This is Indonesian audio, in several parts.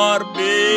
maior.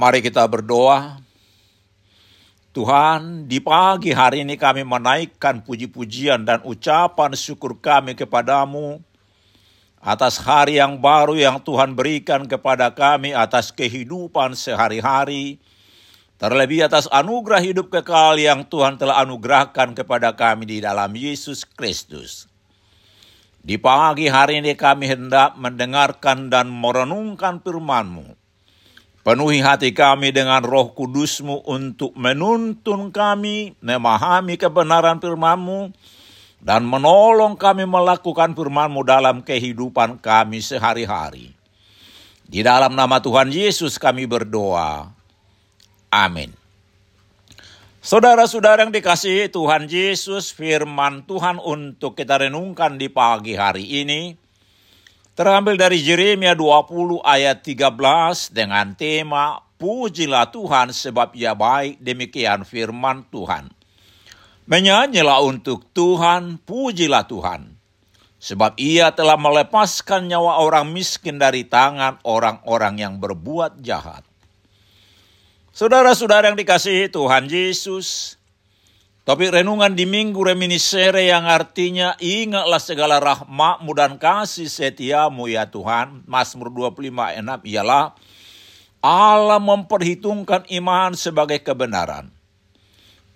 Mari kita berdoa. Tuhan, di pagi hari ini kami menaikkan puji-pujian dan ucapan syukur kami kepadamu atas hari yang baru yang Tuhan berikan kepada kami atas kehidupan sehari-hari, terlebih atas anugerah hidup kekal yang Tuhan telah anugerahkan kepada kami di dalam Yesus Kristus. Di pagi hari ini kami hendak mendengarkan dan merenungkan firman-Mu. Penuhi hati kami dengan roh kudusmu untuk menuntun kami, memahami kebenaran firmanmu, dan menolong kami melakukan firmanmu dalam kehidupan kami sehari-hari. Di dalam nama Tuhan Yesus kami berdoa. Amin. Saudara-saudara yang dikasihi Tuhan Yesus, firman Tuhan untuk kita renungkan di pagi hari ini Terambil dari Jeremia 20 ayat 13 dengan tema Pujilah Tuhan sebab ia baik demikian firman Tuhan. Menyanyilah untuk Tuhan, pujilah Tuhan. Sebab ia telah melepaskan nyawa orang miskin dari tangan orang-orang yang berbuat jahat. Saudara-saudara yang dikasihi Tuhan Yesus, Topik renungan di minggu reminiscere yang artinya ingatlah segala rahmatmu dan kasih setiamu ya Tuhan. Mazmur 25 enam ialah Allah memperhitungkan iman sebagai kebenaran.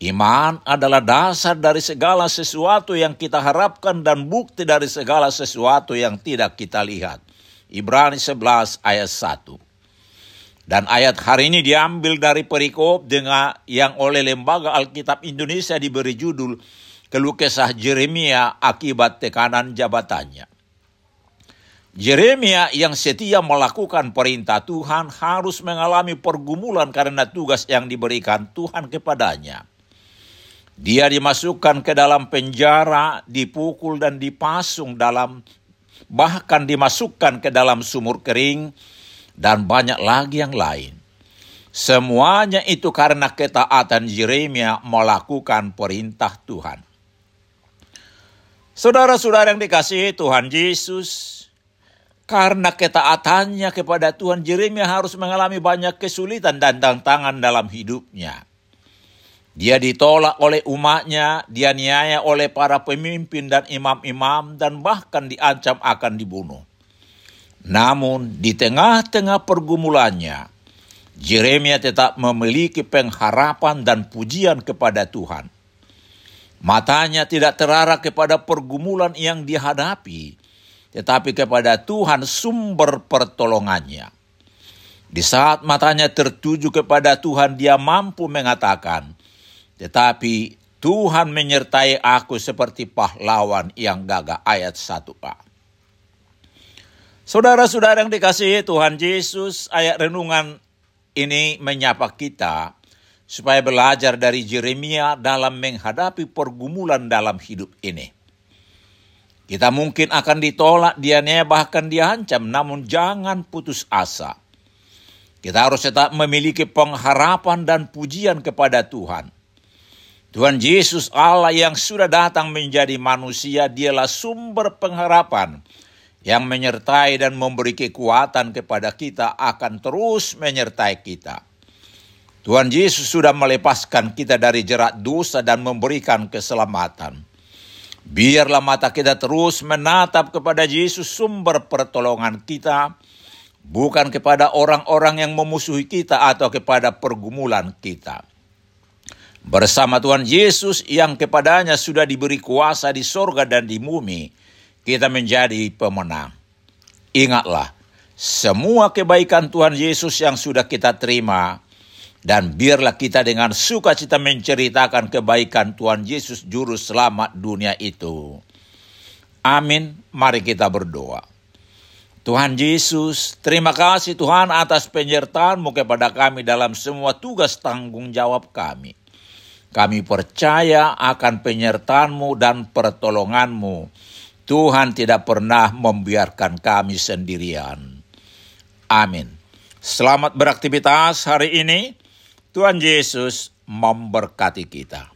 Iman adalah dasar dari segala sesuatu yang kita harapkan dan bukti dari segala sesuatu yang tidak kita lihat. Ibrani 11 ayat 1. Dan ayat hari ini diambil dari perikop dengan yang oleh Lembaga Alkitab Indonesia diberi judul Keluh Kesah Jeremia akibat tekanan jabatannya. Yeremia yang setia melakukan perintah Tuhan harus mengalami pergumulan karena tugas yang diberikan Tuhan kepadanya. Dia dimasukkan ke dalam penjara, dipukul dan dipasung dalam bahkan dimasukkan ke dalam sumur kering dan banyak lagi yang lain. Semuanya itu karena ketaatan Yeremia melakukan perintah Tuhan. Saudara-saudara yang dikasihi Tuhan Yesus, karena ketaatannya kepada Tuhan, Yeremia harus mengalami banyak kesulitan dan tantangan dalam hidupnya. Dia ditolak oleh umatnya, dia niaya oleh para pemimpin dan imam-imam, dan bahkan diancam akan dibunuh. Namun, di tengah-tengah pergumulannya, Jeremia tetap memiliki pengharapan dan pujian kepada Tuhan. Matanya tidak terarah kepada pergumulan yang dihadapi, tetapi kepada Tuhan sumber pertolongannya. Di saat matanya tertuju kepada Tuhan, dia mampu mengatakan, tetapi Tuhan menyertai aku seperti pahlawan yang gagah. Ayat 1a. Saudara-saudara yang dikasihi Tuhan Yesus, ayat renungan ini menyapa kita supaya belajar dari Jeremia dalam menghadapi pergumulan dalam hidup ini. Kita mungkin akan ditolak, dianiaya, bahkan diancam, namun jangan putus asa. Kita harus tetap memiliki pengharapan dan pujian kepada Tuhan. Tuhan Yesus Allah yang sudah datang menjadi manusia, dialah sumber pengharapan yang menyertai dan memberi kekuatan kepada kita akan terus menyertai kita. Tuhan Yesus sudah melepaskan kita dari jerat dosa dan memberikan keselamatan. Biarlah mata kita terus menatap kepada Yesus sumber pertolongan kita, bukan kepada orang-orang yang memusuhi kita atau kepada pergumulan kita bersama Tuhan Yesus yang kepadanya sudah diberi kuasa di sorga dan di bumi, kita menjadi pemenang. Ingatlah, semua kebaikan Tuhan Yesus yang sudah kita terima, dan biarlah kita dengan sukacita menceritakan kebaikan Tuhan Yesus Juru Selamat dunia itu. Amin. Mari kita berdoa. Tuhan Yesus, terima kasih Tuhan atas penyertaan-Mu kepada kami dalam semua tugas tanggung jawab kami. Kami percaya akan penyertaanmu dan pertolonganmu. Tuhan tidak pernah membiarkan kami sendirian. Amin. Selamat beraktivitas hari ini. Tuhan Yesus memberkati kita.